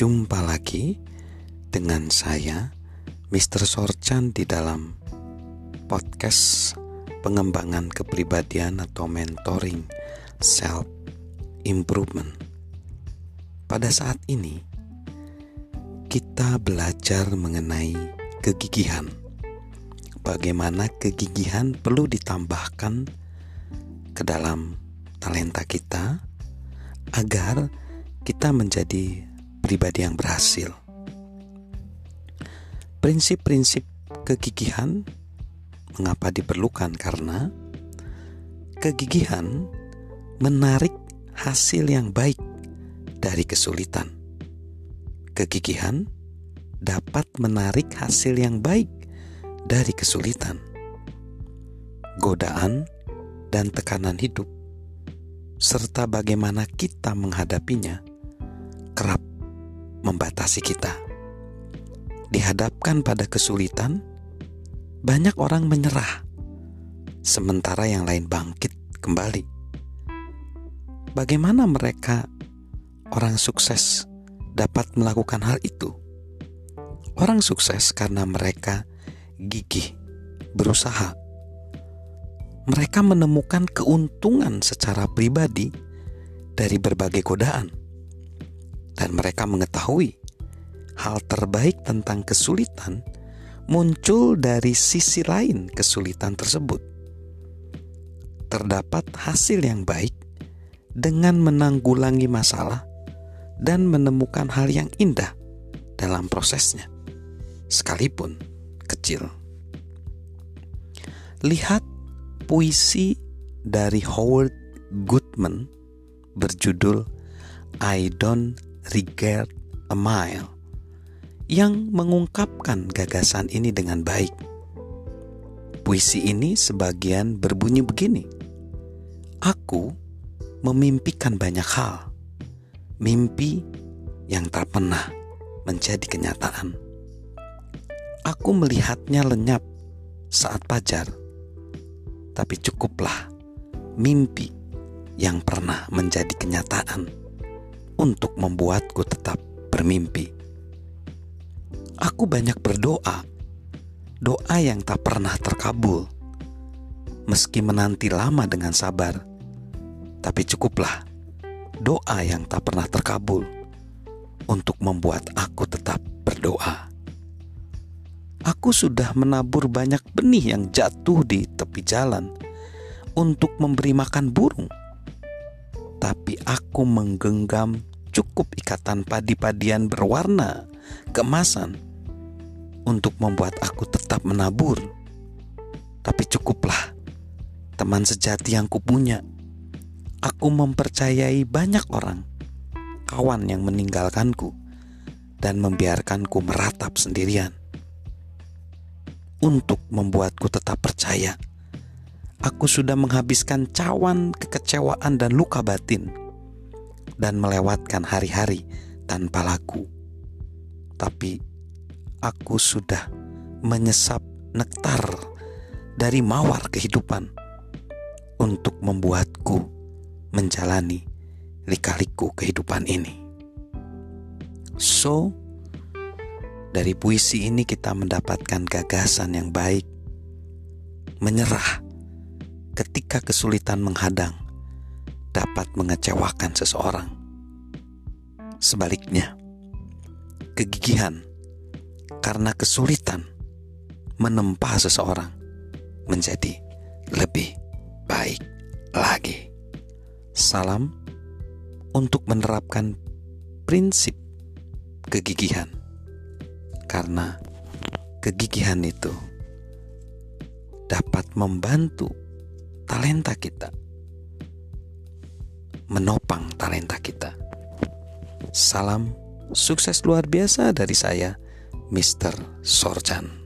Jumpa lagi dengan saya, Mr. Sorchan di dalam podcast pengembangan kepribadian atau mentoring self improvement. Pada saat ini, kita belajar mengenai kegigihan. Bagaimana kegigihan perlu ditambahkan ke dalam talenta kita agar kita menjadi pribadi yang berhasil. Prinsip-prinsip kegigihan mengapa diperlukan karena kegigihan menarik hasil yang baik dari kesulitan. Kegigihan dapat menarik hasil yang baik dari kesulitan. Godaan dan tekanan hidup serta bagaimana kita menghadapinya kerap membatasi kita. Dihadapkan pada kesulitan, banyak orang menyerah, sementara yang lain bangkit kembali. Bagaimana mereka, orang sukses, dapat melakukan hal itu? Orang sukses karena mereka gigih, berusaha. Mereka menemukan keuntungan secara pribadi dari berbagai godaan dan mereka mengetahui hal terbaik tentang kesulitan muncul dari sisi lain kesulitan tersebut. Terdapat hasil yang baik dengan menanggulangi masalah dan menemukan hal yang indah dalam prosesnya, sekalipun kecil. Lihat puisi dari Howard Goodman berjudul I Don't Regard a yang mengungkapkan gagasan ini dengan baik. Puisi ini sebagian berbunyi begini. Aku memimpikan banyak hal. Mimpi yang tak pernah menjadi kenyataan. Aku melihatnya lenyap saat pajar. Tapi cukuplah mimpi yang pernah menjadi kenyataan untuk membuatku tetap bermimpi. Aku banyak berdoa, doa yang tak pernah terkabul, meski menanti lama dengan sabar. Tapi cukuplah doa yang tak pernah terkabul untuk membuat aku tetap berdoa. Aku sudah menabur banyak benih yang jatuh di tepi jalan untuk memberi makan burung, tapi aku menggenggam cukup ikatan padi-padian berwarna keemasan untuk membuat aku tetap menabur. Tapi cukuplah teman sejati yang kupunya. Aku mempercayai banyak orang, kawan yang meninggalkanku dan membiarkanku meratap sendirian. Untuk membuatku tetap percaya, aku sudah menghabiskan cawan kekecewaan dan luka batin dan melewatkan hari-hari tanpa laku. Tapi aku sudah menyesap nektar dari mawar kehidupan untuk membuatku menjalani lika-liku kehidupan ini. So, dari puisi ini kita mendapatkan gagasan yang baik, menyerah ketika kesulitan menghadang, dapat mengecewakan seseorang. Sebaliknya, kegigihan karena kesulitan menempa seseorang menjadi lebih baik lagi. Salam untuk menerapkan prinsip kegigihan, karena kegigihan itu dapat membantu talenta kita menopang talenta kita. Salam sukses luar biasa dari saya, Mr. Sorjan.